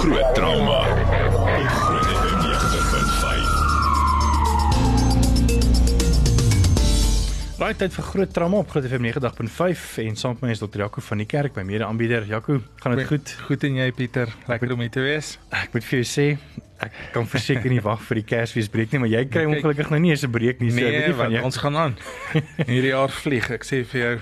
Groot trauma. Groot FM 90.5. Right tyd vir groot trauma op Groot FM 90.5 en saam met my is Dr. Jaco van die kerk, my mede-aanbieder. Jaco, gaan dit goed? Goed en jy Pieter, lekker om hier te wees. Ek moet vir jou sê, ek kan verseker nie wag vir die Kersfees breek nie, maar jy kry ongelukkig nou nie eens 'n breek nie, so ek weet Nee, nie van want jou. ons gaan aan. Hierdie jaar vlieg, ek sê vir jou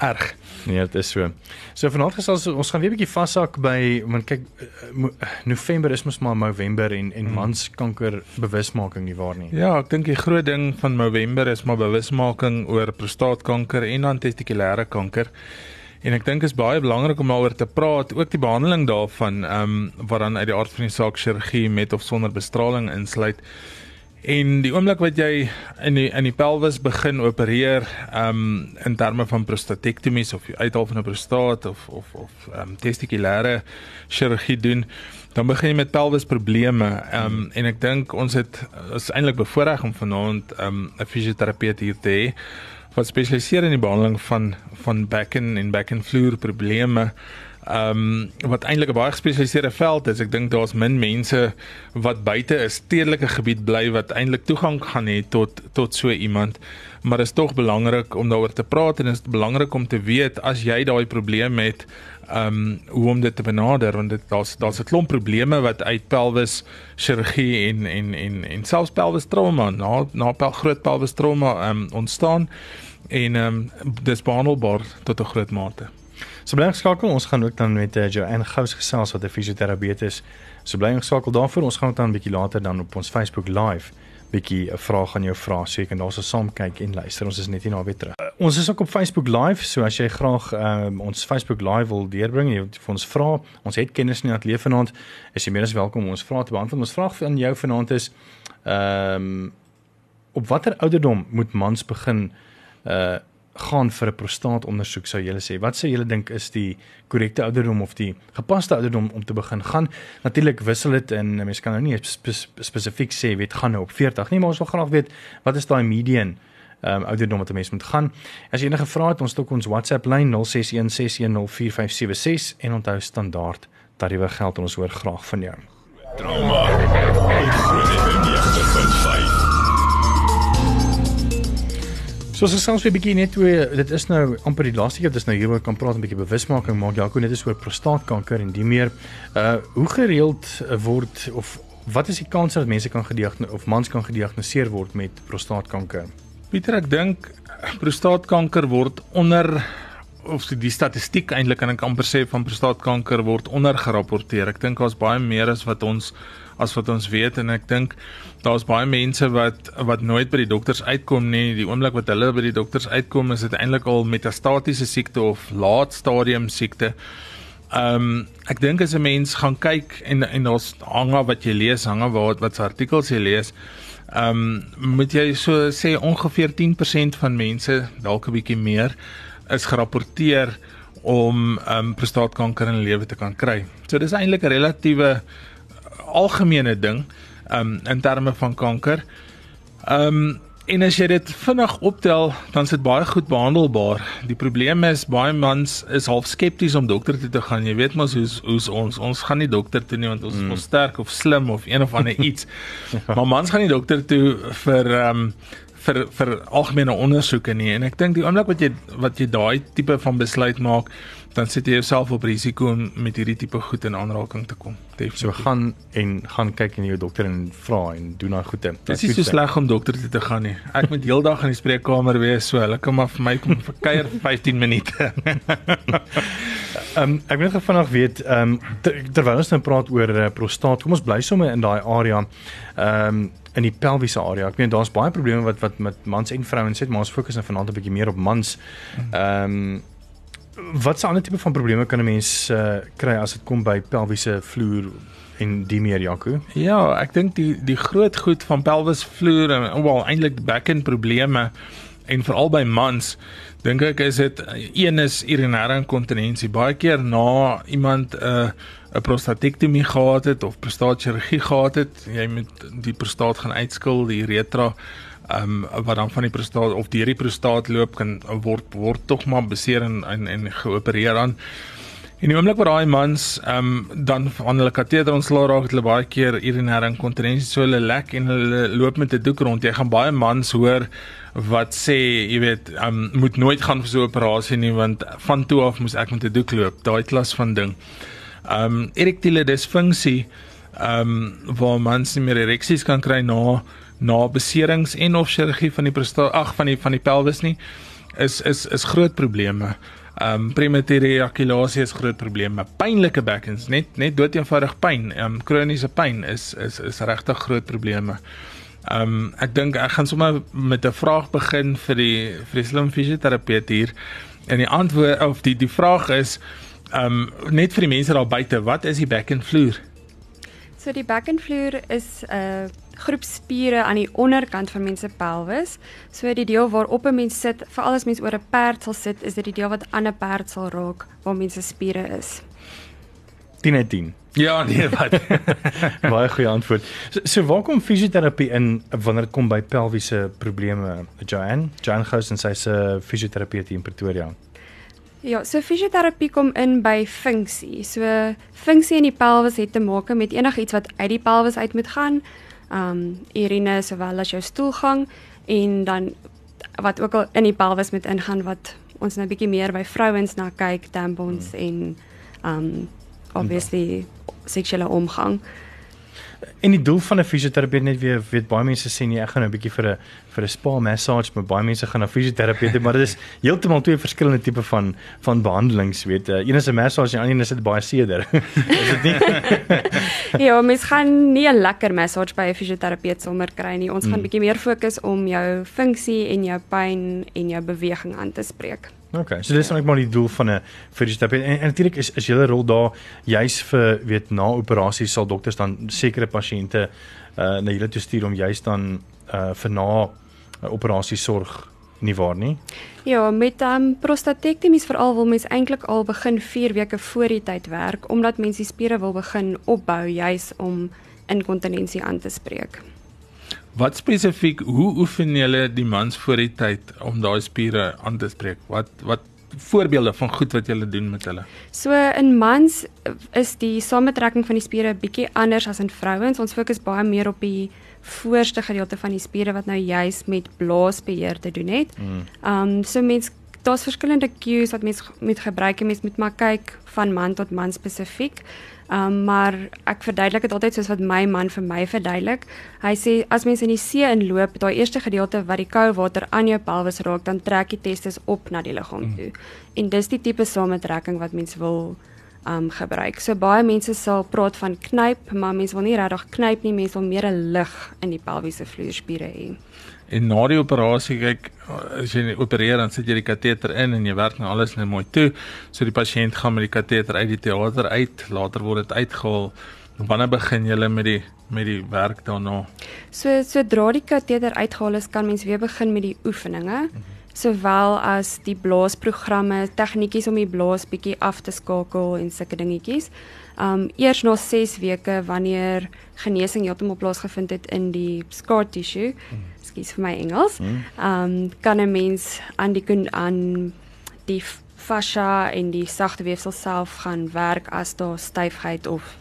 erg. Nee, dit is so. So vanaand gesels ons gaan weer 'n bietjie vashak by want kyk eh, mo- November is mos maar November en en manskanker bewusmaking nie waar nie. Ja, ek dink die groot ding van November is maar bewusmaking oor prostaatkanker en dan testikulêre kanker. En ek dink is baie belangrik om daaroor te praat, ook die behandeling daarvan, ehm um, wat dan uit die aard van die saak chirurgie met of sonder bestraling insluit. En die oomblik wat jy in die in die pelvis begin opereer, ehm um, in terme van prostatektomies of die uithaal van 'n prostaat of of of ehm um, testikulêre chirurgie doen, dan begin jy met pelvisprobleme. Ehm um, en ek dink ons het is eintlik bevoordeel om vanaand ehm um, 'n fisioterapeut hier te hê wat spesialiseer in die behandeling van van bekken en bekkenvloer probleme. Ehm um, wat eintlik 'n baie gespesialiseerde veld is. Ek dink daar's min mense wat buite 'n stedelike gebied bly wat eintlik toegang gaan hê tot tot so iemand. Maar dit is tog belangrik om daaroor te praat en dit is belangrik om te weet as jy daai probleem het, ehm um, hoe om dit te benader want dit daar's daar's 'n klomp probleme wat uit pelvis chirurgie en en en en selfs pelvis trauma na na pel, groot pelvis trauma ehm um, ontstaan en ehm um, dis behandelbaar tot 'n groot mate. So bly geskakel, ons gaan ook dan met uh, Joanne Gous gesels wat 'n fisioterapeut is. So bly geskakel daarvoor. Ons gaan dan 'n bietjie later dan op ons Facebook live bietjie 'n vraag aan jou vra. So jy kan daarso saam kyk en luister. Ons is net hier na weer terug. Uh, ons is ook op Facebook live, so as jy graag um, ons Facebook live wil deurbring en jy wil vir ons vra, ons het kennis in die ateljee vanaand, is jy meer as welkom om ons vrae te beantwoord. Ons vraag aan jou vanaand is ehm um, op watter ouderdom moet mans begin uh gaan vir 'n prostaatondersoek sou julle sê. Wat sou julle dink is die korrekte ouderdom of die gepaste ouderdom om te begin gaan? Natuurlik wissel dit en mense kan nou nie spe spe spesifiek sê weet gaan nou op 40 nie, maar ons wil graag weet wat is daai median um, ouderdom wat 'n mens moet gaan. As jy enige vrae het, ons het ook ons WhatsApp lyn 0616104576 en onthou standaard tariewe geld en ons hoor graag van jou. Trauma. Groot FM 90.5. So ons selfs weer 'n bietjie net oor dit is nou amper die laaste keer dat ons nou hieroor kan praat 'n bietjie bewusmaking maak. Jaco net is oor prostaatkanker en die meer uh hoe gereeld word of wat is die kans dat mense kan gediagnoseer of mans kan gediagnoseer word met prostaatkanker? Pieter, ek dink prostaatkanker word onder of die, statistiek eintlik kan ek amper sê van prostaatkanker word ondergerapporteer. Ek dink daar's baie meer as wat ons as wat ons weet en ek dink daar's baie mense wat wat nooit by die dokters uitkom nie. Die oomblik wat hulle by die dokters uitkom is dit eintlik al metastatiese siekte of laat stadium siekte. Ehm um, ek dink as 'n mens gaan kyk en en daar's hang af wat jy lees, hang af wat wat se artikels jy lees. Ehm um, moet jy so sê ongeveer 10% van mense, dalk 'n bietjie meer, is gerapporteer om ehm um, prostaatkanker in hulle lewe te kan kry. So dis eintlik 'n relatiewe algemene ding um, in terme van kanker. Ehm um, en as jy dit vinnig optel, dan is dit baie goed behandelbaar. Die probleem is baie mans is half skepties om dokter toe te gaan. Jy weet mos hoe's hoe's ons. Ons gaan nie dokter toe nie want ons mm. is sterk of slim of een of ander iets. maar mans gaan nie dokter toe vir ehm um, vir vir algemene ondersoeke nie en ek dink die oomblik wat jy wat jy daai tipe van besluit maak dan sit jy jouself op risiko om met hierdie tipe goed in aanraking te kom. Definitief. So gaan en gaan kyk in jou dokter en vra en doen daai goeie. Dit is nie so sleg om dokter toe te gaan nie. Ek moet heeldag in die spreekkamer wees, so hulle kan maar vir my kom vir kuier vir 15 minute. Ehm um, ek wil net vinnig weet ehm um, ter, terwyl ons nou praat oor uh, prostaat, kom ons bly sommer in daai area. Ehm um, in die pelviese area. Ek meen daar's baie probleme wat wat met mans en vrouens het, maar ons fokus nou vanaand 'n bietjie meer op mans. Ehm um, wat se ander tipe van probleme kan 'n mens uh, kry as dit kom by pelviese vloer en die meer Jaco? ja, ek dink die die groot goed van pelvisvloer en wel eintlik bekkenprobleme en veral by mans dink ek is dit een is urinêre inkontinensie. Baie keer na iemand 'n uh, 'n prostatektomie gehad het of prostaatchirurgie gehad het, jy moet die prostaat gaan uitskil, die uretra ehm um, wat dan van die prostaat of deur die prostaat loop kan word word tog maar beseer en en, en geopereer aan. En die oomblik wat daai mans ehm um, dan van hulle kateter ontslaa raak, het hulle baie keer urinêre inkontinensie, so hulle lek en hulle loop met 'n doek rond. Jy gaan baie mans hoor wat sê, jy weet, ehm um, moet nooit gaan vir so 'n operasie nie want van toe af moes ek met 'n doek loop. Daai klas van ding. Ehm um, erektiele disfunksie ehm um, waar mans nie meer ereksies kan kry na na beserings en of chirurgie van die prostaat ag van die van die pelvis nie is is is groot probleme. Um, premature ejakulasie is groot probleme. Pynlike bekkens, net net dood eenvoudig pyn, um, kroniese pyn is is is regtig groot probleme. Um, ek dink ek gaan sommer met 'n vraag begin vir die vir die slim fisioterapeut hier. En die antwoord of die die vraag is um, net vir die mense daar buite, wat is die bekkenvloer? So die bekkenvloer is 'n uh, groep spiere aan die onderkant van mense pelvis. So die deel waarop 'n mens sit, veral as mens oor 'n perd sal sit, is dit die deel wat aan 'n perd sal raak waar mense spiere is. 10 uit 10. Ja, nee, wat? Baie goeie antwoord. So, so waar kom fisioterapie in wanneer dit kom by pelviese probleme? Joanne, Joanne Gous en sy se fisioterapeut hier in Pretoria. Ja, so fisioterapie kom in by funksie. So funksie in die pelvis het te maak met enigiets wat uit die pelvis uit moet gaan. Um urine sowel as jou stoelgang en dan wat ook al in die pelvis moet ingaan wat ons nou bietjie meer by vrouens na kyk, tampons hmm. en um obviously seksuele omgang. En die doel van 'n fisioterapeut net weer weet baie mense sê nee, ek gaan nou 'n bietjie vir 'n vir 'n spa massage, maar baie mense gaan na fisioterapeute, maar dit is heeltemal twee verskillende tipe van van behandelings, weet jy. Een is 'n massage en die ander is dit baie seerder. is dit nie? ja, mens gaan nie 'n lekker massage by 'n fisioterapeut sommer kry nie. Ons gaan hmm. bietjie meer fokus om jou funksie en jou pyn en jou beweging aan te spreek. Okay, so dis net maar die doel van 'n fisioterapeut. En, en natuurlik is is julle rol daar juis vir weet na operasies sal dokters dan sekere pasiënte uh na julle toe stuur om juis dan uh vir na uh, operasie sorg nie waar nie? Ja, met um prostatektomies veral wil mens eintlik al begin 4 weke voor die tyd werk omdat mens die spiere wil begin opbou juis om inkontinensie aan te spreek. Wat spesifiek, hoe oefen julle die mans voor die tyd om daai spiere aan te spreek? Wat wat voorbeelde van goed wat julle doen met hulle? So in mans is die samentrekking van die spiere bietjie anders as in vrouens. Ons fokus baie meer op die voorste gedeelte van die spiere wat nou juis met blaasbeheer te doen het. Mm. Um so mens daar's verskillende cues wat mens moet gebruik en mens moet maar kyk van man tot man spesifiek. Um, maar ek verduidelik dit altyd soos wat my man vir my verduidelik. Hy sê as mens in die see inloop, daai eerste gedeelte wat die koue water aan jou pelvis raak, dan trek die testes op na die liggaam mm. toe. Mm. En dis die tipe samentrekking wat mens wil um gebruik. So baie mense sal praat van knyp, maar mense wil nie regtig knyp nie, mense wil meer 'n lig in die pelviese vloerspiere hê. En na die operasie kyk as jy opereer dan sit jy die kateter in en jy werk nou alles net mooi toe. So die pasiënt gaan met die kateter uit die teater uit, later word dit uitgehaal. Wanneer begin jy met die met die werk daarna? So sodra die kateter uitgehaal is, kan mens weer begin met die oefeninge. Sowel as die blaasprogramme, tegnietjies om die blaas bietjie af te skakel en sulke dingetjies. Um eers na 6 weke wanneer genesing heeltemal plaasgevind het in die scar tissue. Hmm ekskuus vir my Engels. Hmm. Ehm um, kan 'n mens aan die kun aan die fascia en die sagte weefsel self gaan werk as daar styfheid of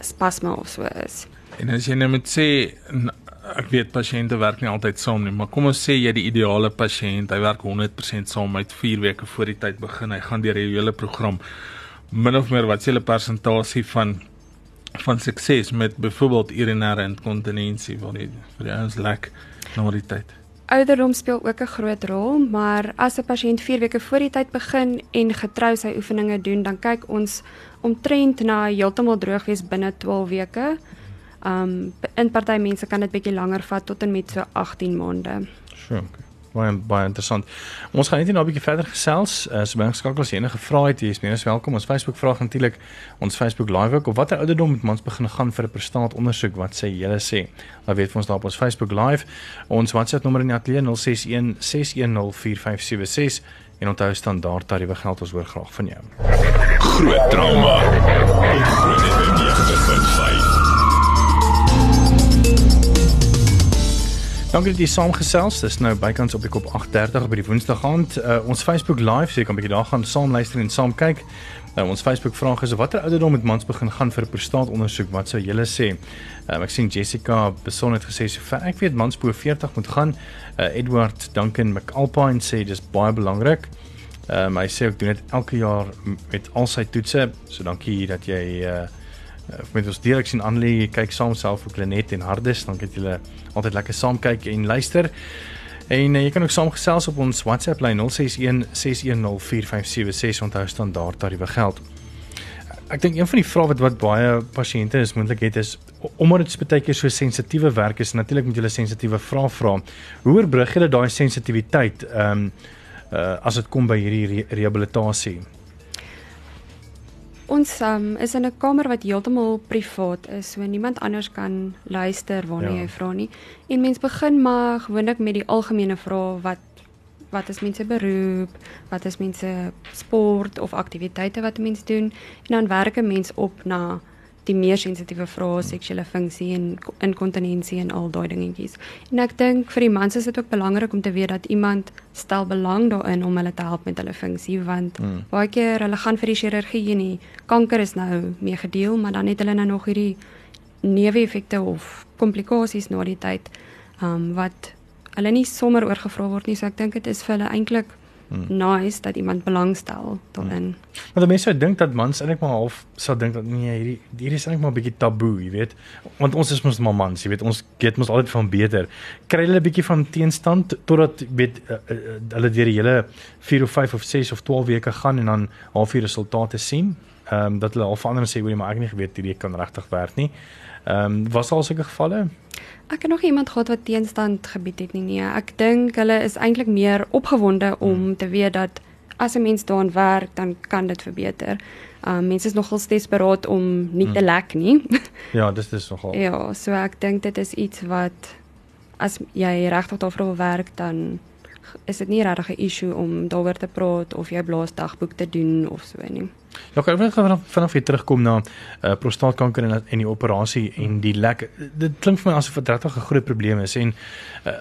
spasme of so is. En as jy nou met sê ek weet pasiënte werk nie altyd saam nie, maar kom ons sê jy die ideale pasiënt, hy werk 100% saam met 4 weke voor die tyd begin. Hy gaan deur die hele program min of meer wat is julle persentasie van van sukses met byvoorbeeld urinêre inkontinensie waar die vir die ouens lek na die tyd. Ouderdom speel ook 'n groot rol, maar as 'n pasiënt 4 weke voor die tyd begin en getrou sy oefeninge doen, dan kyk ons omtrent na heeltemal droog wees binne 12 weke. Um in party mense kan dit bietjie langer vat tot en met so 18 maande. Sure. Okay baie baie interessant. Ons gaan net nou 'n bietjie verder gesels. Uh, so baie skakel as enige vrae het, jy is meer as welkom. Ons Facebook vraag natuurlik ons Facebook live ook of watter ouderdom moet mans begin gaan vir 'n prostaat ondersoek? Wat sê julle sê? Laat weet vir ons daar op ons Facebook live. Ons WhatsApp nommer in die ateljee 061 610 4576 en onthou standaard tariewe geld ons hoor graag van jou. Groot trauma. Groot trauma. Dankie dat jy saamgesels. Dis nou bykans op die kop 8:30 by die Woensdag aand. Uh, ons Facebook live, so jy kan 'n bietjie daar gaan saam luister en saam kyk. Nou ons Facebook vraag is watter ouderdom moet mans begin gaan vir 'n prostaatondersoek? Wat sou julle sê? Um, ek sien Jessica beson het gesê sover ek weet mans bo 40 moet gaan. Uh, Edward Duncan McAlpine sê dis baie belangrik. Um, hy sê ek doen dit elke jaar met al sy toetse. So dankie dat jy uh met ons direk sien aanlê kyk saam self vir Klenet en Hardes. Dankie dat julle altyd lekker saam kyk en luister. En uh, jy kan ook saamgesels op ons WhatsApp lyn 061 6104576 onthou standaard tariewe geld. Ek dink een van die vrae wat wat baie pasiënte is moontlik het is omdat dit baie keer so sensitiewe werk is, natuurlik moet jy 'n sensitiewe vraag vra. Hoe oorbrug jy daai sensitiwiteit ehm um, uh, as dit kom by hierdie re rehabilitasie? Ons um, is in 'n kamer wat heeltemal privaat is, so niemand anders kan luister wanneer ja. jy vra nie. En mens begin maar gewoonlik met die algemene vrae wat wat is mense beroep, wat is mense sport of aktiwiteite wat mense doen en dan werk 'n mens op na die meer sensitiewe vrae seksuele funksie en inkontinensie en al daai dingetjies. En ek dink vir die mans is dit ook belangrik om te weet dat iemand stel belang daarin om hulle te help met hulle funksie want mm. baie keer hulle gaan vir die chirurgie en die kanker is nou mee gedeel, maar dan het hulle nou nog hierdie neeweffekte of komplikasies na die tyd um, wat hulle nie sommer oorgevra word nie. So ek dink dit is vir hulle eintlik hmm. nice dat iemand belangstel daarin. Hmm. Maar mense sou dink dat mans eintlik maar half sou dink dat nee, hierdie hierdie is eintlik maar 'n bietjie taboe, jy weet. Want ons is mos maar mans, jy weet, ons weet mos altyd van beter. Kry hulle 'n bietjie van teenstand totdat weet uh, uh, hulle deur die hele 4 of 5 of 6 of 12 weke gaan en dan half die resultate sien. Ehm um, dat hulle al verander sê hoorie maar ek het nie geweet hierdie kan regtig werk nie. Ehm um, was al sulke gevalle? Ek het nog iemand gehad wat teenstand gebied het nie. Nee, ek dink hulle is eintlik meer opgewonde om hmm. te weet dat as 'n mens daaraan werk, dan kan dit verbeter. Um mense is nogal desperaat om nie hmm. te lek nie. ja, dis dis nogal. Ja, so ek dink dit is iets wat as jy regtig daarvoor wil werk, dan is dit nie regtig 'n issue om daaroor te praat of jy blaasdagboek te doen of so nie. Ja, ek wil vanaf vanaf hier terugkom na uh, prostaatkanker en en die operasie en die lek. Dit klink vir my asof dit regtig 'n groot probleem is en uh,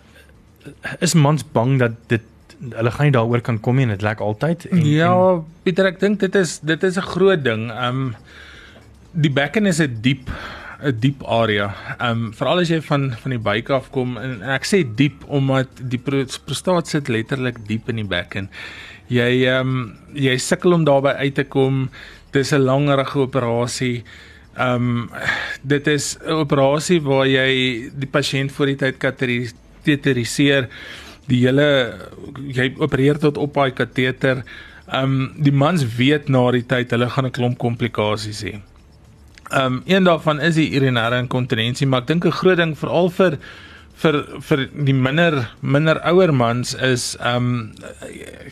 is mans bang dat dit hulle gaan nie daaroor kan kom nie en dit lek altyd en Ja, en, Pieter, ek dink dit is dit is 'n groot ding. Ehm um, die bekken is 'n diep 'n diep area. Ehm um, veral as jy van van die buik af kom en, en ek sê diep omdat die prostaat sit letterlik diep in die bekken. Jy ehm um, jy sukkel om daarby uit te kom. Dis 'n langerige operasie. Ehm um, dit is 'n operasie waar jy die pasiënt voor die tyd kateriseer. Die hele jy opereer tot op daai kateter. Ehm um, die mans weet na die tyd hulle gaan 'n klomp komplikasies hê. Ehm um, een daarvan is die urinêre inkontinensie, maar ek dink 'n groot ding veral vir vir vir die minder minder ouer mans is ehm um,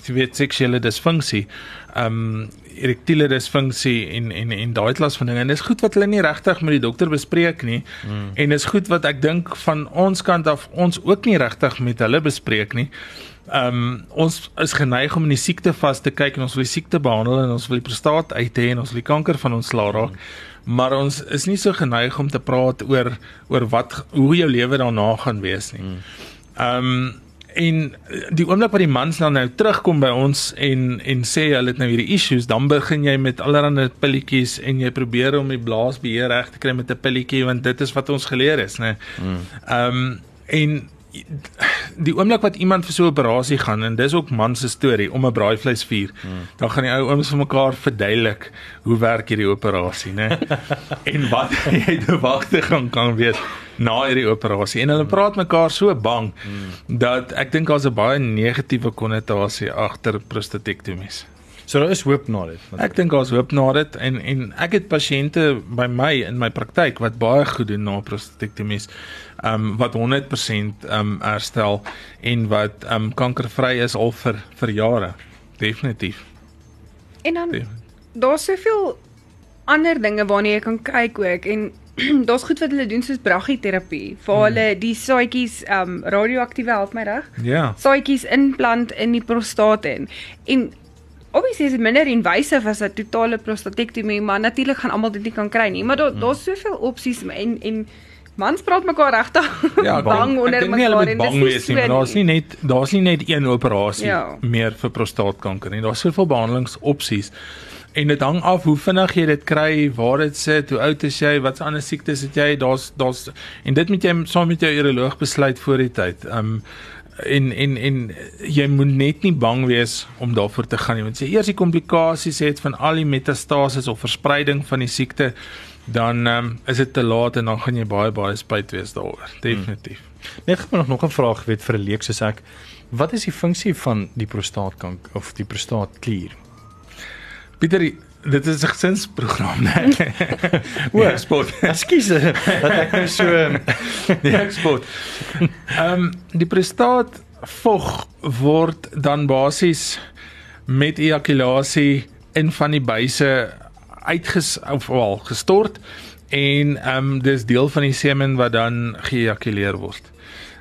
jy weet seksuele disfunksie. Ehm um, erektiele disfunksie en en en daai klas van dinge. En dis goed wat hulle nie regtig met die dokter bespreek nie. Mm. En dis goed wat ek dink van ons kant af ons ook nie regtig met hulle bespreek nie. Ehm um, ons is geneig om in die siekte vas te kyk en ons wil die siekte behandel en ons wil die prostaat uit hê en ons wil die kanker van ons laat raak. Mm maar ons is nie so geneig om te praat oor oor wat hoe jou lewe daarna gaan wees nie. Hmm. Ehm um, en die oomblik wat die mans dan nou terugkom by ons en en sê hulle het nou hierdie issues, dan begin jy met allerlei pilletjies en jy probeer om die blaasbeheer reg te kry met 'n pilletjie want dit is wat ons geleer is, né? Hmm. Ehm um, en die oomblik wat iemand vir so 'n operasie gaan en dis ook man se storie om 'n braaivleisvuur, hmm. dan gaan die ou ooms vir mekaar verduidelik hoe werk hierdie operasie, né? en wat jy te wagte gaan kan weet na hierdie operasie. En hulle praat mekaar so bang hmm. dat ek dink daar's 'n baie negatiewe konnotasie agter prostatektomies. So daar is hoop na dit. Ek dink daar's hoop na dit en en ek het pasiënte by my in my praktyk wat baie goed doen na prostatektomies. Ehm um, wat 100% ehm um, herstel en wat ehm um, kankervry is al vir vir jare. Definitief. En dan daar's soveel ander dinge waarna jy kan kyk ook en daar's goed wat hulle doen soos braggieterapie vir hmm. hulle die saaitjies ehm um, radioaktiewe help my reg? Ja. Yeah. Saaitjies inplant in die prostaat in. En obviously is dit minder invasief as 'n totale prostatektomie, maar natuurlik gaan almal dit nie kan kry nie. Maar daar hmm. daar's soveel opsies en en mans praat mekaar regtig ja, bang onder mekaar en dis nie so daar's nie net daar's nie net een operasie ja. meer vir prostaatkanker nie. Daar's soveel behandelingsopsies. en dit hang af hoe vinnig jy dit kry, waar dit sit, hoe oud is jy, watse ander siektes het jy? Daar's daar's en dit moet jy saam met jou uroloog besluit voor die tyd. Um en en en jy moet net nie bang wees om daarvoor te gaan nie want jy eers die komplikasies het van al die metastases of verspreiding van die siekte dan um, is dit te laat en dan gaan jy baie baie spyt wees daaroor definitief Hmm. Net ek moet nog nog 'n vraag weet vir 'n leek soos ek. Wat is die funksie van die prostaatkanker of die prostaatklier? Pieter dit is 'n gesinsprogram nee o sport Ekskuus dat ek nou so die eksport. Ehm um, die prostaat vog word dan basies met ejakulasie in van die buise uitges of wel gestort en ehm um, dis deel van die semen wat dan geëjakuleer word.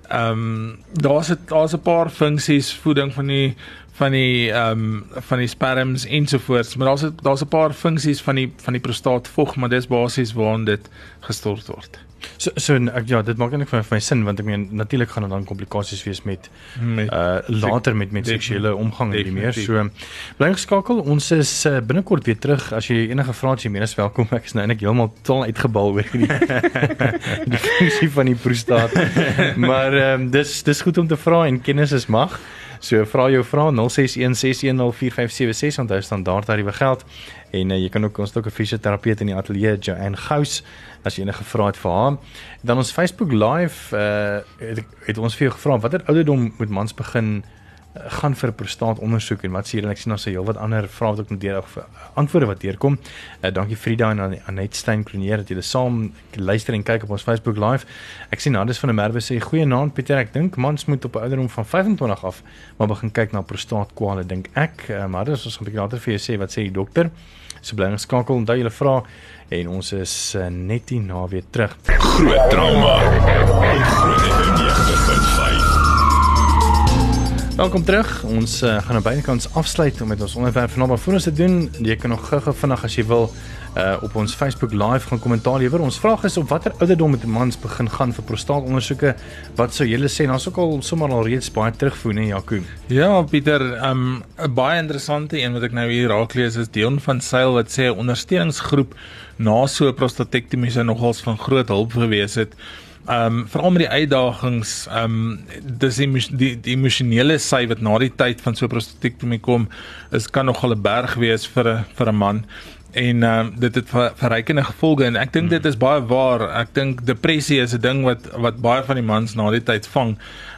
Ehm um, daar's daar's 'n paar funksies voeding van die van die ehm um, van die sperms ensovoorts, maar daar's daar's 'n paar funksies van die van die prostaat vog, maar dis basies waarin dit gestort word. so so ek ja, dit maak eintlik vir my sin want ek meen natuurlik gaan daar dan komplikasies wees met Met uh later met met seksuele omgang en die meer. So bly geskakel. Ons is uh, binnekort weer terug. As jy enige vrae het, jy meer as welkom. Ek is nou eintlik heeltemal totaal uitgebal oor hierdie die funksie van die prostaat. Maar ehm um, dis dis goed om te vra en kennis is mag. So vra jou vrae 0616104576 onthou standaard tariewe geld en uh, jy kan ook ons het ook 'n fisioterapeut in die ateljee Joanne Gous as jy enige vrae het vir haar. Dan ons Facebook live uh het, het ons vir jou gevra watter ouderdom moet mans begin gaan vir 'n prostaatondersoek en wat sê julle ek sien ons se heelwat ander vrae wat ook nog deur of uh, antwoorde wat deurkom. Uh, dankie Frida en An- Anet Stein Kronier dat julle saam luister en kyk op ons Facebook live. Ek sien Hannes van der Merwe sê goeienaand Pieter ek dink mans moet op 'n ouderdom van 25 af maar begin kyk na prostaatkwale dink ek. Uh, maar dis ons gaan 'n bietjie later vir jou sê wat sê die dokter. So bly geskakel onthou julle vra en ons is uh, net hier na weer terug. Groot trauma. Groot FM 90.5. Welkom terug. Ons uh, gaan aan beide kante afsluit met ons onderwerp vanaand maar voor ons te doen. Jy kan nog gou-gou vinnig as jy wil uh op ons Facebook live gaan kommentaar lewer. Ons vraag is op watter ouderdom moet mans begin gaan vir prostaatondersoeke? Wat sou julle sê? Daar's ook al sommer al reeds baie terugvoer, nee Jaco. Ja, Pieter, um 'n baie interessante een wat ek nou hier raak lees is Dion van Sail wat sê 'n ondersteuningsgroep na so 'n prostatektomie sou nogals van groot hulp gewees het. Um veral met die uitdagings, um dis die die, die emosionele sy wat na die tyd van so 'n prostatektomie kom, is kan nogal 'n berg wees vir 'n vir 'n man en um, dit het ver- verrykende gevolge en ek dink dit is baie waar. Ek dink depressie is 'n ding wat wat baie van die mans na die tyd vang.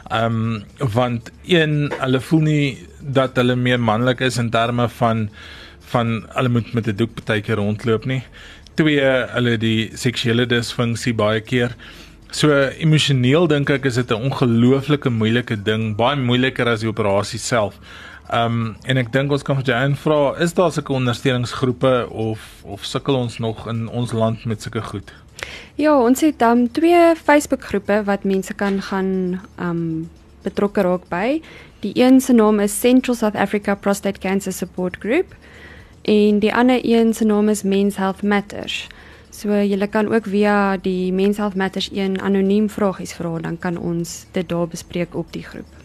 Ehm um, want een hulle voel nie dat hulle meer manlik is in terme van van hulle moet met 'n doek partykeer rondloop nie. Twee hulle die seksuele disfunksie baie keer. So emosioneel dink ek is dit 'n ongelooflike moeilike ding, baie moeiliker as die operasie self. Ehm um, en ek dink ons kan vir Jan vra, is daar sulke ondersteuningsgroepe of of sukkel ons nog in ons land met sulke goed? Ja, ons het um twee Facebook-groepe wat mense kan gaan um betrokke raak by. Die een se naam is Central South Africa Prostate Cancer Support Group en die ander een se naam is Men's Health Matters. So jy kan ook via die Men's Health Matters een anoniem vragies vra, dan kan ons dit daar bespreek op die groep.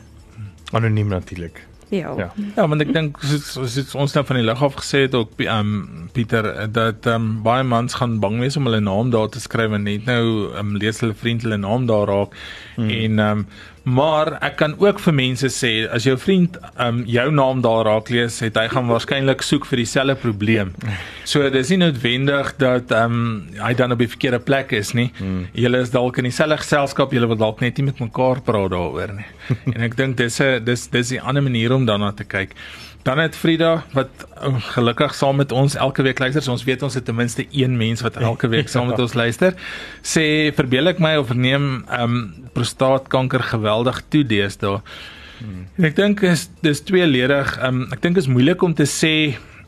Anoniem natuurlik. Ja. Ja. Ja, want ek dink soos, soos ons nou van die lig af gesê het ook ehm um, Pieter dat ehm um, baie mans gaan bang wees om hulle naam daar te skryf en net nou ehm um, lees hulle vriend hulle naam daar raak hmm. en ehm um, maar ek kan ook vir mense sê as jou vriend um, jou naam daar raak lees, het hy gaan waarskynlik soek vir dieselfde probleem. So dis nie noodwendig dat um, hy dan op die verkeerde plek is nie. Hmm. Julle is dalk in dieselfde geselskap, julle wil dalk net nie met mekaar praat daaroor nie. en ek dink dis 'n dis dis 'n ander manier om daarna te kyk. Dan het Frida wat uh, gelukkig saam met ons elke week luister. So ons weet ons het ten minste een mens wat elke week saam met ons luister. Sê verbeel ek my of neem ehm um, prostaatkanker geweldig toe deesdae. Hmm. En ek dink is dis tweeledig. Ehm um, ek dink is moeilik om te sê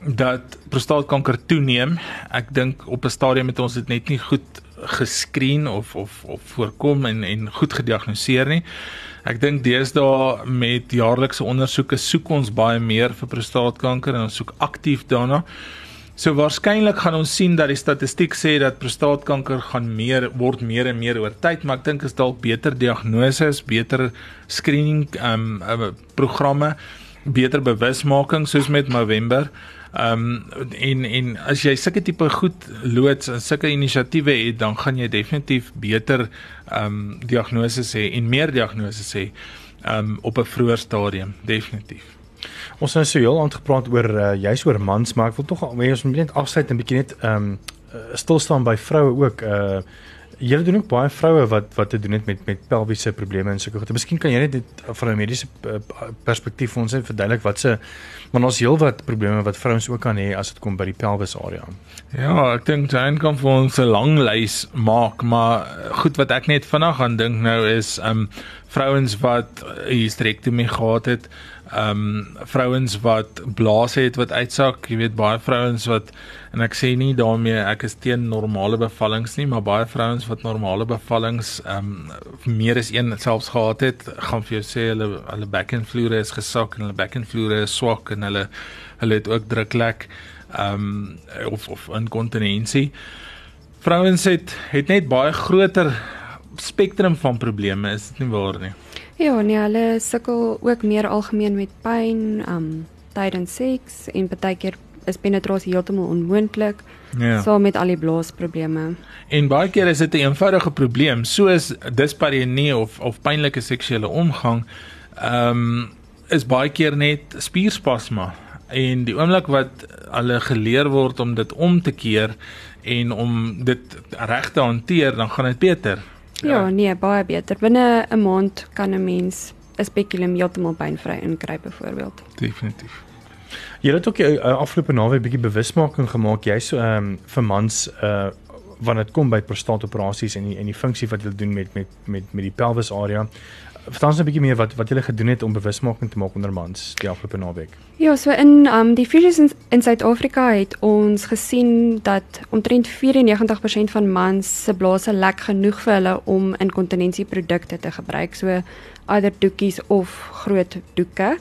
dat prostaatkanker toeneem. Ek dink op 'n stadium het ons dit net nie goed geskreen of of of voorkom en en goed gediagnoseer nie. Ek dink deesdae met jaarlikse ondersoeke soek ons baie meer vir prostaatkanker en ons soek aktief daarna. So waarskynlik gaan ons sien dat die statistiek sê dat prostaatkanker gaan meer word meer en meer oor tyd, maar ek dink is dalk beter diagnose, beter screening ehm um, programme, beter bewusmaking soos met November. Ehm um, en en as jy sulke tipe goed loods en sulke inisiatiewe het, dan gaan jy definitief beter ehm um, diagnose hê en meer diagnose hê ehm um, op 'n vroeë stadium, definitief. Ons het nou so heel aangepraat oor uh, juis oor mans, maar ek wil tog ons moet net afsluit en bietjie net ehm um, stil staan by vroue ook. Uh Julle doen ook baie vroue wat wat te doen het met met pelviese probleme en sulke goed. Miskien kan jy net dit van 'n mediese perspektief vir ons net verduidelik wat se want ons heelwat probleme wat vrouens ook kan hê as dit kom by die pelvis area. Ja, ek dink Jane kan vir ons 'n lang lys maak, maar goed wat ek net vinnig aan dink nou is um vrouens wat hysterektomie gehad het, ehm um, vrouens wat blaas het wat uitsak, jy weet baie vrouens wat en ek sê nie daarmee ek is teen normale bevallings nie, maar baie vrouens wat normale bevallings ehm um, meer as een selfs gehad het, gaan vir jou sê hulle hulle bekkenvloere is gesak en hulle bekkenvloere is swak en hulle hulle het ook druklek ehm um, of of inkontinensie. Vrouens het het net baie groter spektrum van probleme, is dit nie waar nie? Ja, nee, hulle sukkel ook meer algemeen met pyn, um tydens seks en baie keer is penetrasie heeltemal onmoontlik. Ja. So met al die blaasprobleme. En baie keer is dit 'n eenvoudige probleem, soos dispareunie of of pynlike seksuele omgang. Um is baie keer net spierspasma en die oomblik wat hulle geleer word om dit om te keer en om dit reg te hanteer, dan gaan dit beter. Ja, ja, nee, baie beter. Binne 'n maand kan 'n mens 'n spekulum heeltemal pynvry inkry byvoorbeeld. Definitief. Jy het ook 'n uh, afgelope naweek bietjie bewusmaking gemaak jy so ehm um, vir mans uh wanneer dit kom by prostaatoperasies en die en die funksie wat hulle doen met met met met die pelvis area. Vertel ons 'n bietjie meer wat wat julle gedoen het om bewusmaking te maak onder mans die afgelope naweek. Ja, so in um die Fisies in, in Suid-Afrika het ons gesien dat omtrent 94% van mans se blaase lek genoeg vir hulle om inkontinensieprodukte te gebruik, so either doekies of groot doeke.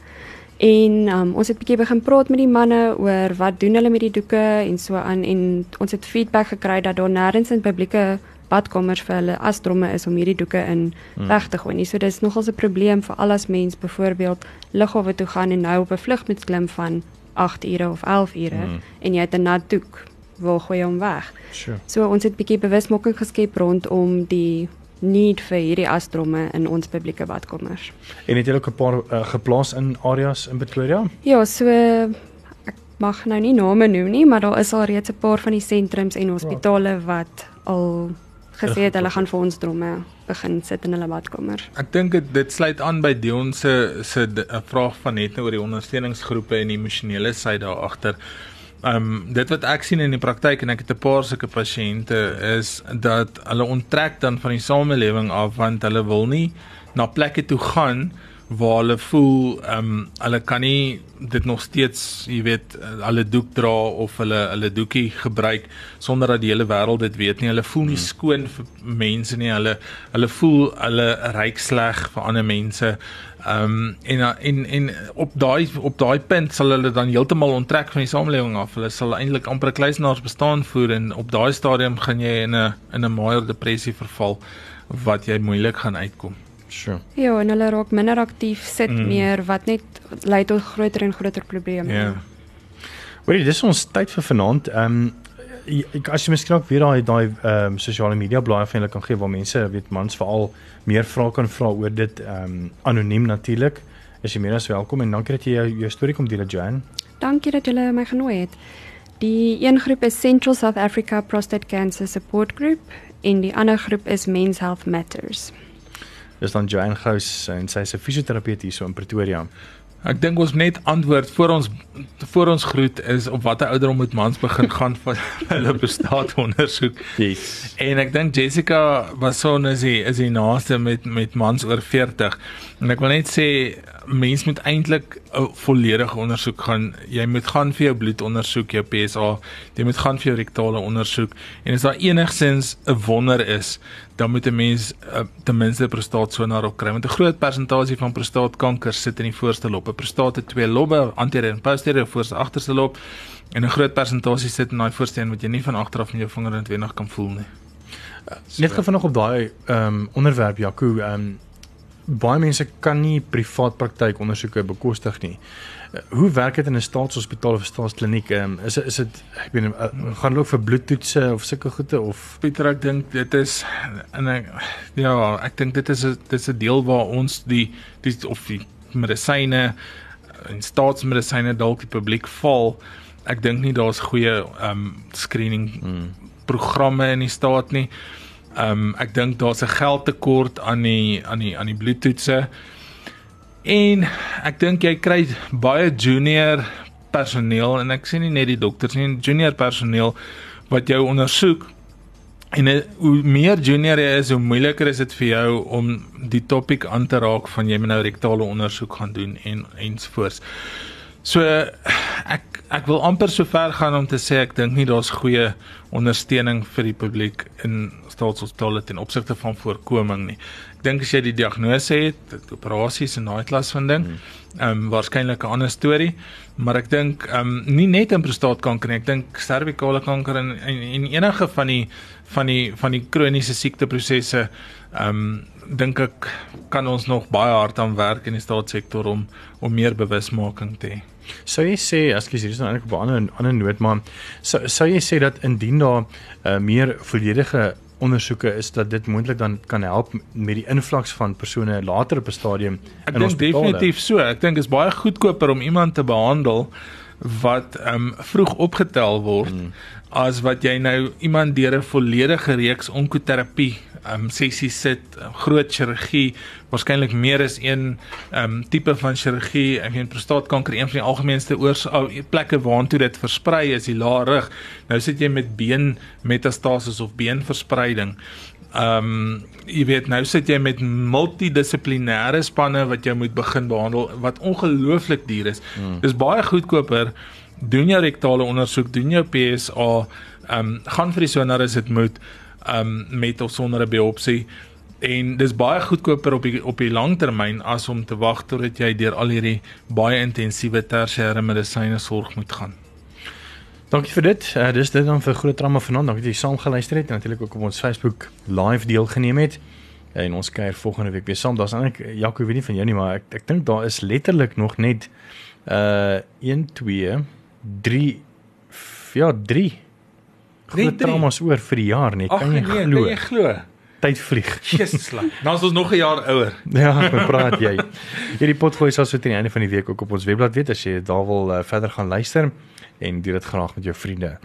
En um, ons het bietjie begin praat met die manne oor wat doen hulle met die doeke en so aan en ons het feedback gekry dat daar nêrens in publieke badkamers vir hulle asdromme is om hierdie doeke in hmm. weg te gooi nie. So dis nogals 'n probleem vir al as mens byvoorbeeld lughawe toe gaan en nou op 'n vlug moet klim van 8 ure of 11 ure hmm. en jy het 'n nat doek, wil gooi hom weg. Sure. So ons het 'n bietjie bewusmaking geskep rondom die need vir hierdie asdromme in ons publieke badkamers. En het jy ook 'n paar uh, geplaas in areas in Pretoria? Ja, so ek mag nou nie name noem nie, maar daar is al reeds 'n paar van die sentrums en hospitale wat al gesê het hulle gaan vir ons dromme begin sit in hulle badkamer. Ek dink dit dit sluit aan by Dion se se 'n vraag van net nou oor die ondersteuningsgroepe en die emosionele sy daar agter. Um, dit wat ek sien in die praktyk en ek het 'n paar sulke pasiënte is dat hulle onttrek dan van die samelewing af want hulle wil nie na plekke toe gaan waar hulle voel ehm um, hulle kan nie dit nog steeds, jy weet, hulle doek dra of hulle hulle doekie gebruik sonder dat die hele wêreld dit weet nie. Hulle voel nie hmm. skoon vir mense nie. Hulle hulle voel hulle ryk sleg vir ander mense. Ehm um, en en en op daai op daai punt sal hulle dan heeltemal onttrek van die samelewing af. Hulle sal eintlik amper kluisenaars bestaan voer en op daai stadium gaan jy in 'n in 'n major depressie verval wat jy moeilik gaan uitkom. Sure. Ja, en hulle raak minder aktief, sit mm. meer wat net lei tot groter en groter probleme. Ja. Yeah. Weet jy, dis ons tyd vir vanaand. Ehm um, ek as jy miskien ook weer daai daai ehm um, sosiale media blaaie van hulle kan gee waar mense weet mans veral meer vrae kan vra oor dit ehm um, anoniem natuurlik. Is jy meer as welkom en dankie dat jy jou, jou storie kom deel, Joan. Dankie dat jy my genooi het. Die een groep is Central South Africa Prostate Cancer Support Group en die ander groep is Men's Health Matters. Dis dan Joanne Gous en sy is 'n fisioterapeut hier so in Pretoria. Ek dink ons net antwoord voor ons voor ons groet is op watter ouderdom moet mans begin gaan vir hulle bestaat ondersoek. Yes. En ek dink Jessica was so is hy is hy naaste met met mans oor 40. En ek wil net sê mens moet eintlik 'n volledige ondersoek gaan. Jy moet gaan vir jou bloedondersoek, jou PSA, jy moet gaan vir jou rektale ondersoek en as daar enigsins 'n wonder is, dan moet 'n mens uh, ten minste prostaatsonar op kry want 'n groot persentasie van prostaatkanker sit in die voorste lob. 'n Prostate twee lobbe, anterior en posterior voorste agterste lob en 'n groot persentasie sit in daai voorste een wat jy nie van agter af met jou vinger noodwendig kan voel nie. Uh, net gou vanaand op daai ehm um, onderwerp Jaco, ehm um, baie mense kan nie privaat praktyk ondersoeke bekostig nie. Uh, hoe werk dit in 'n staatshospitaal of staatskliniek? Um, is is dit ek weet uh, gaan hulle ook vir bloedtoetse of sulke goede of Pieter, ek dink dit is en ek ja, ek dink dit is 'n dit is 'n deel waar ons die die of die medisyne en staatsmedisyne dalk die publiek val. Ek dink nie daar's goeie ehm um, screening mm. programme in die staat nie. Ehm um, ek dink daar's 'n geldtekort aan die aan die aan die bloedtoetse. En ek dink jy kry baie junior personeel en ek sê nie net die dokters nie, junior personeel wat jou ondersoek. En eh, hoe meer junior jy is, hoe moeiliker is dit vir jou om die topik aan te raak van jy moet nou rektale ondersoek gaan doen en ensvoorts. So ek ek wil amper so ver gaan om te sê ek dink nie daar's goeie ondersteuning vir die publiek in staatshospitale ten opsigte van voorkoming nie. Ek dink as jy die diagnose het, operasies en daai klas van ding, ehm um, waarskynlik 'n ander storie, maar ek dink ehm um, nie net in prostaatkanker nie, ek dink servikale kanker en, en en enige van die van die van die kroniese siekteprosesse ehm um, dink ek kan ons nog baie hard aan werk in die staatssektor om om meer bewusmaking te hê. Sou jy sê, ekskuus, hier is nou eintlik op 'n ander ander noot, maar sou sou jy sê dat indien daar uh, meer volledige ondersoeke is dat dit moontlik dan kan help met die invloeks van persone later op 'n stadium Ek dink definitief so. Ek dink is baie goedkoper om iemand te behandel wat ehm um, vroeg opgetel word hmm. as wat jy nou iemand deur 'n volledige reeks onkoterapie um sessies sit, um, groot chirurgie, waarskynlik meer as een um tipe van chirurgie. Ek meen prostaatkanker een van die algemeenste oors plekke waartoe dit versprei is die lae rug. Nou sit jy met been metastasis of beenverspreiding. Um jy weet nou sit jy met multidissiplinêre spanne wat jy moet begin behandel wat ongelooflik duur is. Hmm. Dis baie goedkoper doen jou rektale ondersoek, doen jou PSA, um gaan vir die sonar as dit moet um met of sonder 'n biopsie en dis baie goedkoper op die op die langtermyn as om te wag totdat jy deur al hierdie baie intensiewe tersiêre medisyne sorg moet gaan. Dankie vir dit. Uh, dis dit dan vir groot drama vanaand. Dankie dat jy saam geluister het en natuurlik ook op ons Facebook live deelgeneem het. En ons kuier volgende week weer saam. Daar's eintlik Jaco weet nie van jou nie, maar ek ek dink daar is letterlik nog net uh 1 2 3 ja 3 groot dramas oor vir die jaar nie. Kan jy nee, glo? Kan jy glo? Tyd vlieg. Jesus slag. Nou is ons nog 'n jaar ouer. Ja, ek praat jy. Hierdie potgooi sal so teen die einde van die week ook op ons webblad weet as jy daar wil uh, verder gaan luister en doen dit graag met jou vriende.